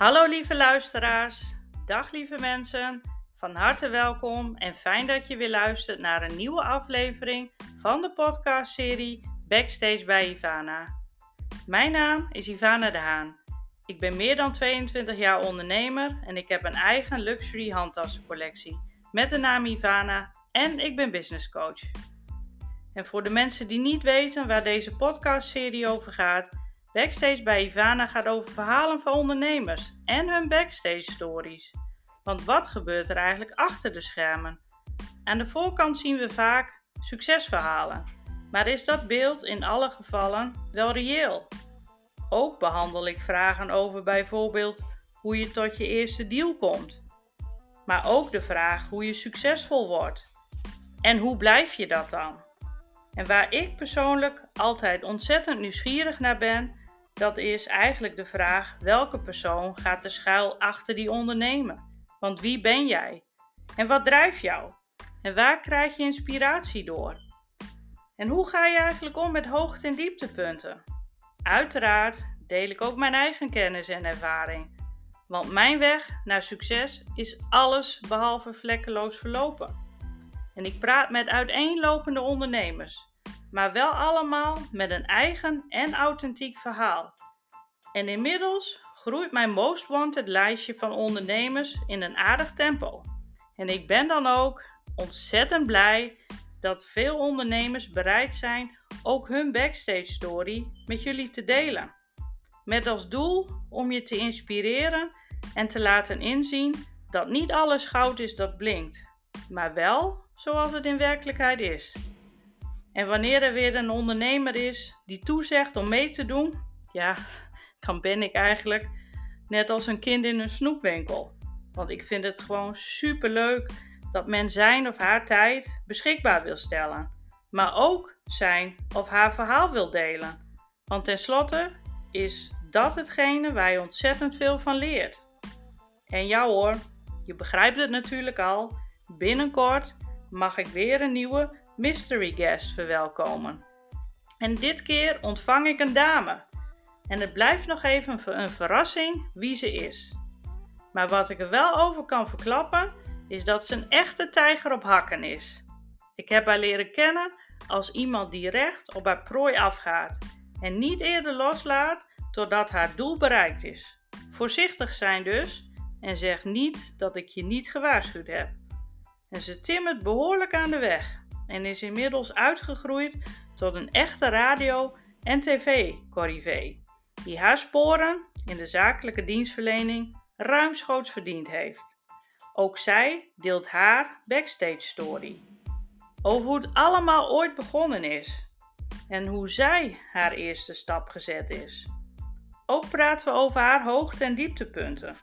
Hallo lieve luisteraars, dag lieve mensen, van harte welkom en fijn dat je weer luistert naar een nieuwe aflevering van de podcastserie Backstage bij Ivana. Mijn naam is Ivana de Haan. Ik ben meer dan 22 jaar ondernemer en ik heb een eigen luxury handtassencollectie met de naam Ivana en ik ben business coach. En voor de mensen die niet weten waar deze podcastserie over gaat, Backstage bij Ivana gaat over verhalen van ondernemers en hun backstage stories. Want wat gebeurt er eigenlijk achter de schermen? Aan de voorkant zien we vaak succesverhalen. Maar is dat beeld in alle gevallen wel reëel? Ook behandel ik vragen over bijvoorbeeld hoe je tot je eerste deal komt. Maar ook de vraag hoe je succesvol wordt. En hoe blijf je dat dan? En waar ik persoonlijk altijd ontzettend nieuwsgierig naar ben, dat is eigenlijk de vraag: welke persoon gaat er schuil achter die ondernemer? Want wie ben jij? En wat drijft jou? En waar krijg je inspiratie door? En hoe ga je eigenlijk om met hoogte- en dieptepunten? Uiteraard deel ik ook mijn eigen kennis en ervaring. Want mijn weg naar succes is alles behalve vlekkeloos verlopen. En ik praat met uiteenlopende ondernemers maar wel allemaal met een eigen en authentiek verhaal. En inmiddels groeit mijn Most Wanted lijstje van ondernemers in een aardig tempo. En ik ben dan ook ontzettend blij dat veel ondernemers bereid zijn ook hun backstage story met jullie te delen. Met als doel om je te inspireren en te laten inzien dat niet alles goud is dat blinkt, maar wel zoals het in werkelijkheid is. En wanneer er weer een ondernemer is die toezegt om mee te doen, ja, dan ben ik eigenlijk net als een kind in een snoepwinkel. Want ik vind het gewoon super leuk dat men zijn of haar tijd beschikbaar wil stellen. Maar ook zijn of haar verhaal wil delen. Want tenslotte is dat hetgene waar je ontzettend veel van leert. En ja hoor, je begrijpt het natuurlijk al. Binnenkort mag ik weer een nieuwe mystery guest verwelkomen. En dit keer ontvang ik een dame. En het blijft nog even een verrassing wie ze is. Maar wat ik er wel over kan verklappen, is dat ze een echte tijger op hakken is. Ik heb haar leren kennen als iemand die recht op haar prooi afgaat en niet eerder loslaat totdat haar doel bereikt is. Voorzichtig zijn dus en zeg niet dat ik je niet gewaarschuwd heb. En ze timmert behoorlijk aan de weg en is inmiddels uitgegroeid tot een echte radio- en tv-corrivee, die haar sporen in de zakelijke dienstverlening ruimschoots verdiend heeft. Ook zij deelt haar backstage story. Over hoe het allemaal ooit begonnen is en hoe zij haar eerste stap gezet is. Ook praten we over haar hoogte- en dieptepunten,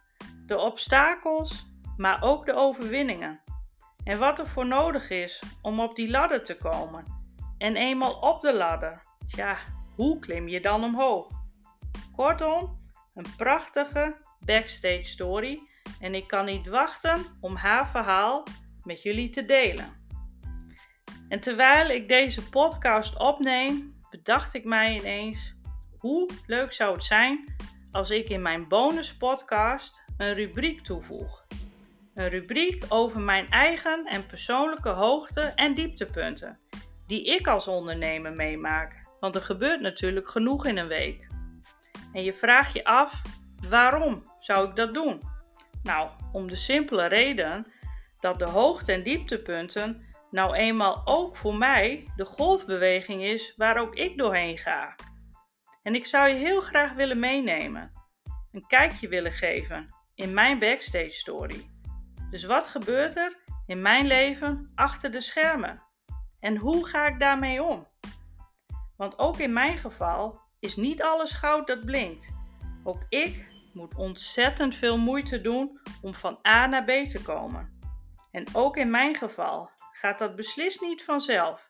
de obstakels, maar ook de overwinningen en wat er voor nodig is om op die ladder te komen. En eenmaal op de ladder, tja, hoe klim je dan omhoog? Kortom, een prachtige backstage story en ik kan niet wachten om haar verhaal met jullie te delen. En terwijl ik deze podcast opneem, bedacht ik mij ineens hoe leuk zou het zijn als ik in mijn bonus podcast een rubriek toevoeg. Een rubriek over mijn eigen en persoonlijke hoogte- en dieptepunten, die ik als ondernemer meemaak. Want er gebeurt natuurlijk genoeg in een week. En je vraagt je af, waarom zou ik dat doen? Nou, om de simpele reden dat de hoogte- en dieptepunten nou eenmaal ook voor mij de golfbeweging is waar ook ik doorheen ga. En ik zou je heel graag willen meenemen, een kijkje willen geven in mijn backstage story. Dus wat gebeurt er in mijn leven achter de schermen? En hoe ga ik daarmee om? Want ook in mijn geval is niet alles goud dat blinkt. Ook ik moet ontzettend veel moeite doen om van A naar B te komen. En ook in mijn geval gaat dat beslist niet vanzelf.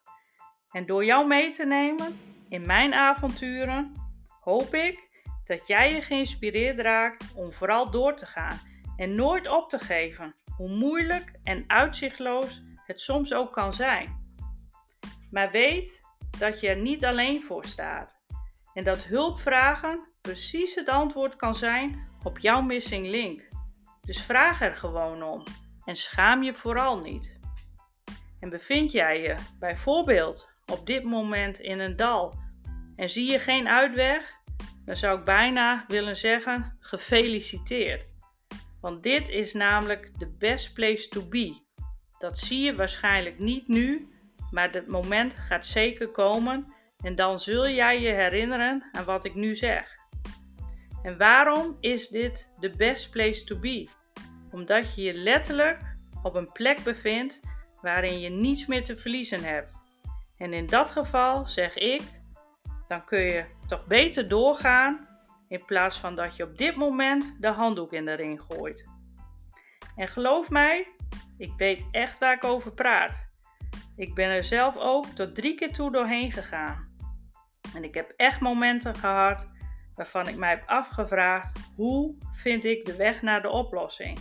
En door jou mee te nemen in mijn avonturen, hoop ik dat jij je geïnspireerd raakt om vooral door te gaan en nooit op te geven hoe moeilijk en uitzichtloos het soms ook kan zijn. Maar weet dat je er niet alleen voor staat en dat hulp vragen precies het antwoord kan zijn op jouw missing link. Dus vraag er gewoon om en schaam je vooral niet. En bevind jij je bijvoorbeeld op dit moment in een dal en zie je geen uitweg, dan zou ik bijna willen zeggen: gefeliciteerd. Want dit is namelijk de best place to be. Dat zie je waarschijnlijk niet nu, maar het moment gaat zeker komen en dan zul jij je herinneren aan wat ik nu zeg. En waarom is dit de best place to be? Omdat je je letterlijk op een plek bevindt waarin je niets meer te verliezen hebt. En in dat geval zeg ik, dan kun je toch beter doorgaan in plaats van dat je op dit moment de handdoek in de ring gooit. En geloof mij, ik weet echt waar ik over praat. Ik ben er zelf ook tot drie keer toe doorheen gegaan. En ik heb echt momenten gehad waarvan ik mij heb afgevraagd: hoe vind ik de weg naar de oplossing?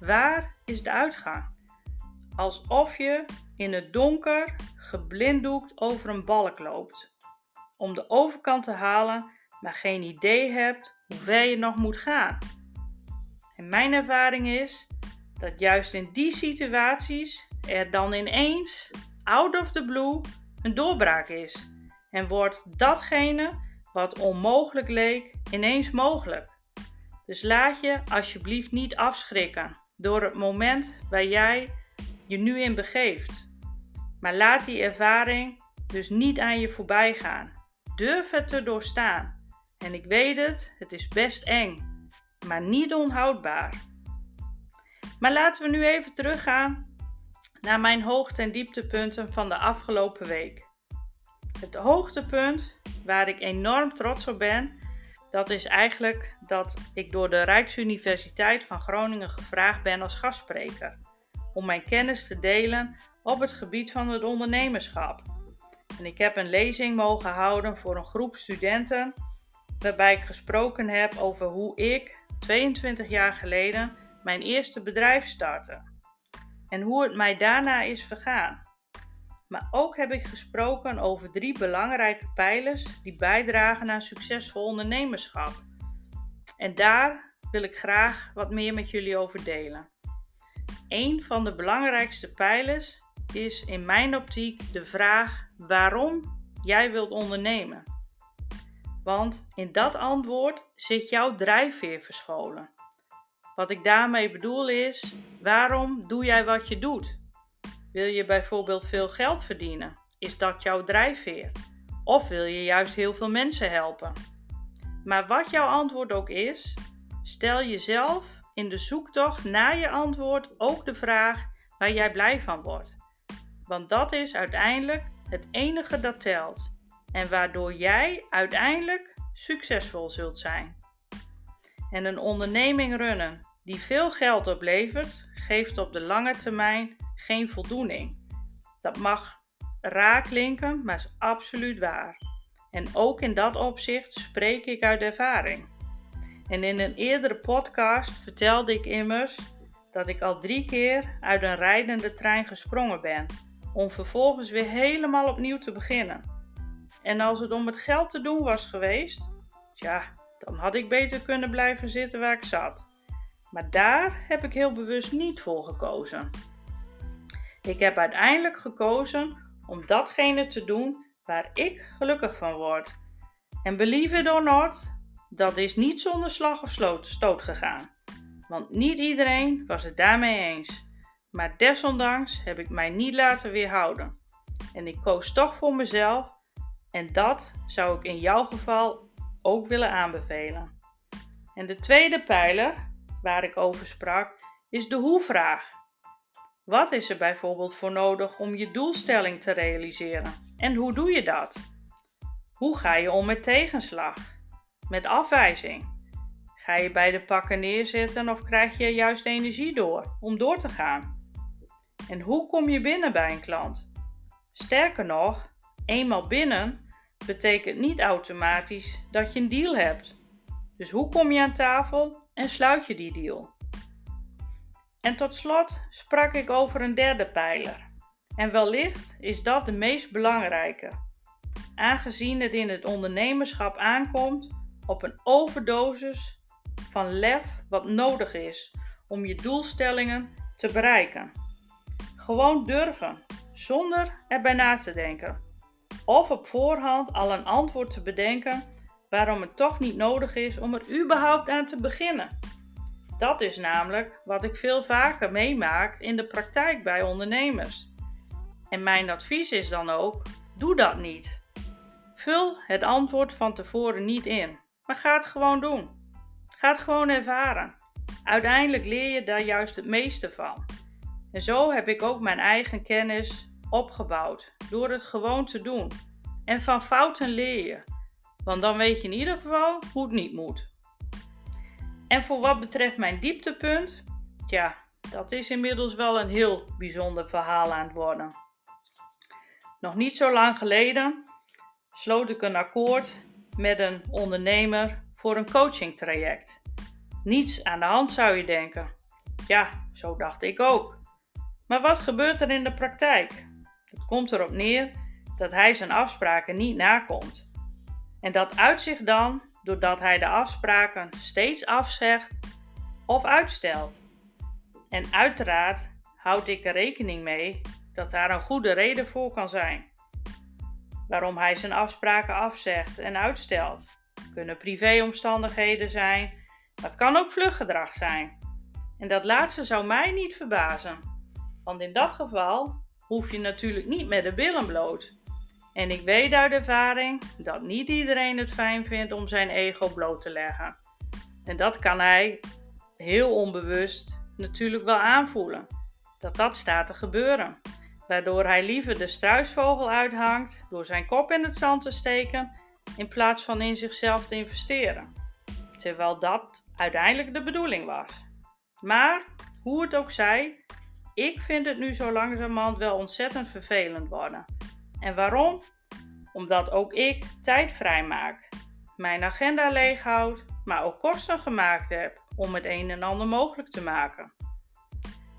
Waar is de uitgang? Alsof je in het donker geblinddoekt over een balk loopt. Om de overkant te halen, maar geen idee hebt hoe ver je nog moet gaan. En mijn ervaring is dat juist in die situaties er dan ineens, out of the blue, een doorbraak is. En wordt datgene wat onmogelijk leek ineens mogelijk. Dus laat je alsjeblieft niet afschrikken door het moment waar jij je nu in begeeft. Maar laat die ervaring dus niet aan je voorbij gaan. Durf het te doorstaan. En ik weet het, het is best eng, maar niet onhoudbaar. Maar laten we nu even teruggaan naar mijn hoogte- en dieptepunten van de afgelopen week. Het hoogtepunt waar ik enorm trots op ben, dat is eigenlijk dat ik door de Rijksuniversiteit van Groningen gevraagd ben als gastspreker. Om mijn kennis te delen op het gebied van het ondernemerschap. En ik heb een lezing mogen houden voor een groep studenten, waarbij ik gesproken heb over hoe ik 22 jaar geleden mijn eerste bedrijf startte. En hoe het mij daarna is vergaan. Maar ook heb ik gesproken over drie belangrijke pijlers die bijdragen aan succesvol ondernemerschap. En daar wil ik graag wat meer met jullie over delen. Een van de belangrijkste pijlers is in mijn optiek de vraag waarom jij wilt ondernemen. Want in dat antwoord zit jouw drijfveer verscholen. Wat ik daarmee bedoel is: waarom doe jij wat je doet? Wil je bijvoorbeeld veel geld verdienen? Is dat jouw drijfveer? Of wil je juist heel veel mensen helpen? Maar wat jouw antwoord ook is, stel jezelf in de zoektocht naar je antwoord ook de vraag waar jij blij van wordt. Want dat is uiteindelijk het enige dat telt en waardoor jij uiteindelijk succesvol zult zijn. En een onderneming runnen die veel geld oplevert, geeft op de lange termijn geen voldoening. Dat mag raar klinken, maar is absoluut waar. En ook in dat opzicht spreek ik uit ervaring. En in een eerdere podcast vertelde ik immers dat ik al drie keer uit een rijdende trein gesprongen ben, om vervolgens weer helemaal opnieuw te beginnen. En als het om het geld te doen was geweest, ja, dan had ik beter kunnen blijven zitten waar ik zat. Maar daar heb ik heel bewust niet voor gekozen. Ik heb uiteindelijk gekozen om datgene te doen waar ik gelukkig van word. En believe it or not, dat is niet zonder slag of stoot gegaan. Want niet iedereen was het daarmee eens. Maar desondanks heb ik mij niet laten weerhouden. En ik koos toch voor mezelf. En dat zou ik in jouw geval ook willen aanbevelen. En de tweede pijler waar ik over sprak, is de hoe-vraag. Wat is er bijvoorbeeld voor nodig om je doelstelling te realiseren? En hoe doe je dat? Hoe ga je om met tegenslag? Met afwijzing? Ga je bij de pakken neerzitten of krijg je juist energie door om door te gaan? En hoe kom je binnen bij een klant? Sterker nog, eenmaal binnen betekent niet automatisch dat je een deal hebt. Dus hoe kom je aan tafel en sluit je die deal. En tot slot sprak ik over een derde pijler. En wellicht is dat de meest belangrijke, aangezien het in het ondernemerschap aankomt op een overdosis van lef wat nodig is om je doelstellingen te bereiken. Gewoon durven, zonder erbij na te denken. Of op voorhand al een antwoord te bedenken waarom het toch niet nodig is om er überhaupt aan te beginnen. Dat is namelijk wat ik veel vaker meemaak in de praktijk bij ondernemers. En mijn advies is dan ook: doe dat niet. Vul het antwoord van tevoren niet in, maar ga het gewoon doen. Ga het gewoon ervaren. Uiteindelijk leer je daar juist het meeste van. En zo heb ik ook mijn eigen kennis opgebouwd door het gewoon te doen. En van fouten leer je, want dan weet je in ieder geval hoe het niet moet. En voor wat betreft mijn dieptepunt, tja, dat is inmiddels wel een heel bijzonder verhaal aan het worden. Nog niet zo lang geleden sloot ik een akkoord met een ondernemer voor een coachingtraject. Niets aan de hand zou je denken. Ja, zo dacht ik ook. Maar wat gebeurt er in de praktijk? Komt erop neer dat hij zijn afspraken niet nakomt. En dat uitzicht dan doordat hij de afspraken steeds afzegt of uitstelt. En uiteraard houd ik er rekening mee dat daar een goede reden voor kan zijn. Waarom hij zijn afspraken afzegt en uitstelt. Kunnen privéomstandigheden zijn, het kan ook vluggedrag zijn. En dat laatste zou mij niet verbazen, want in dat geval hoef je natuurlijk niet met de billen bloot. En ik weet uit ervaring dat niet iedereen het fijn vindt om zijn ego bloot te leggen. En dat kan hij heel onbewust natuurlijk wel aanvoelen. Dat dat staat te gebeuren. Waardoor hij liever de struisvogel uithangt door zijn kop in het zand te steken in plaats van in zichzelf te investeren. Terwijl dat uiteindelijk de bedoeling was. Maar hoe het ook zij, ik vind het nu zo langzamerhand wel ontzettend vervelend worden. En waarom? Omdat ook ik tijd vrijmaak, mijn agenda leeghoud, maar ook kosten gemaakt heb om het een en ander mogelijk te maken.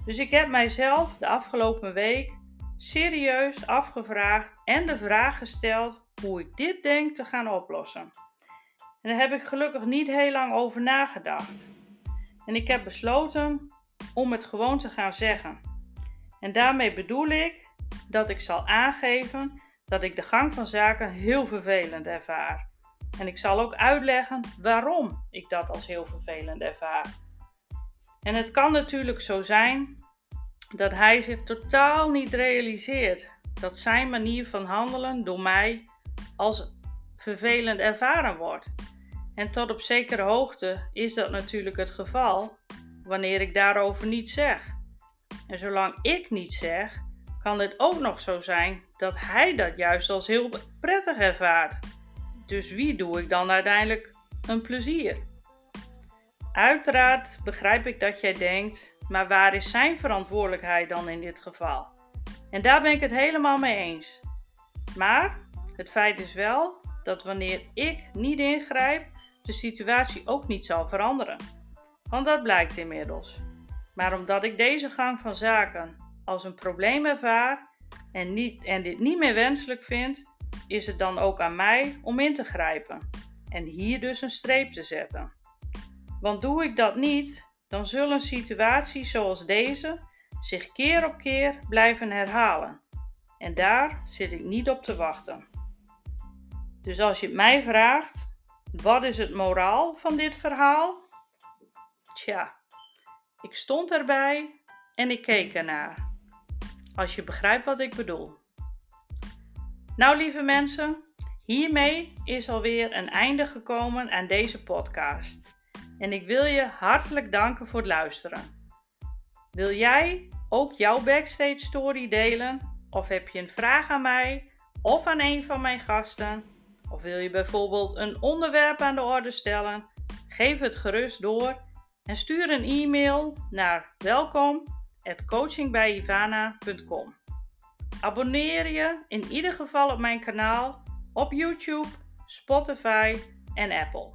Dus ik heb mijzelf de afgelopen week serieus afgevraagd en de vraag gesteld hoe ik dit denk te gaan oplossen. En daar heb ik gelukkig niet heel lang over nagedacht. En ik heb besloten om het gewoon te gaan zeggen. En daarmee bedoel ik dat ik zal aangeven dat ik de gang van zaken heel vervelend ervaar. En ik zal ook uitleggen waarom ik dat als heel vervelend ervaar. En het kan natuurlijk zo zijn dat hij zich totaal niet realiseert dat zijn manier van handelen door mij als vervelend ervaren wordt. En tot op zekere hoogte is dat natuurlijk het geval wanneer ik daarover niet zeg. En zolang ik niet zeg, kan het ook nog zo zijn dat hij dat juist als heel prettig ervaart. Dus wie doe ik dan uiteindelijk een plezier? Uiteraard begrijp ik dat jij denkt, maar waar is zijn verantwoordelijkheid dan in dit geval? En daar ben ik het helemaal mee eens. Maar het feit is wel dat wanneer ik niet ingrijp, de situatie ook niet zal veranderen. Want dat blijkt inmiddels. Maar omdat ik deze gang van zaken als een probleem ervaar en, niet, en dit niet meer wenselijk vind, is het dan ook aan mij om in te grijpen en hier dus een streep te zetten. Want doe ik dat niet, dan zullen situaties zoals deze zich keer op keer blijven herhalen. En daar zit ik niet op te wachten. Dus als je het mij vraagt, wat is het moraal van dit verhaal? Tja, ik stond erbij en ik keek ernaar. Als je begrijpt wat ik bedoel. Nou, lieve mensen, hiermee is alweer een einde gekomen aan deze podcast. En ik wil je hartelijk danken voor het luisteren. Wil jij ook jouw backstage story delen? Of heb je een vraag aan mij of aan een van mijn gasten? Of wil je bijvoorbeeld een onderwerp aan de orde stellen? Geef het gerust door en stuur een e-mail naar welkom@coachingbijivana.com. Abonneer je in ieder geval op mijn kanaal op YouTube, Spotify en Apple.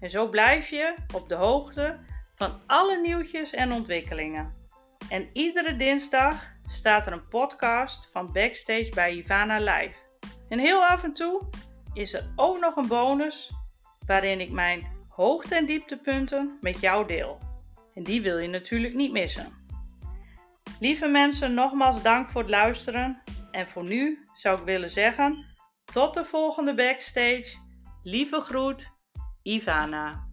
En zo blijf je op de hoogte van alle nieuwtjes en ontwikkelingen. En iedere dinsdag staat er een podcast van Backstage bij Ivana Live. En heel af en toe is er ook nog een bonus waarin ik mijn hoogte- en dieptepunten met jou deel. En die wil je natuurlijk niet missen. Lieve mensen, nogmaals dank voor het luisteren. En voor nu zou ik willen zeggen: tot de volgende backstage. Lieve groet, Ivana.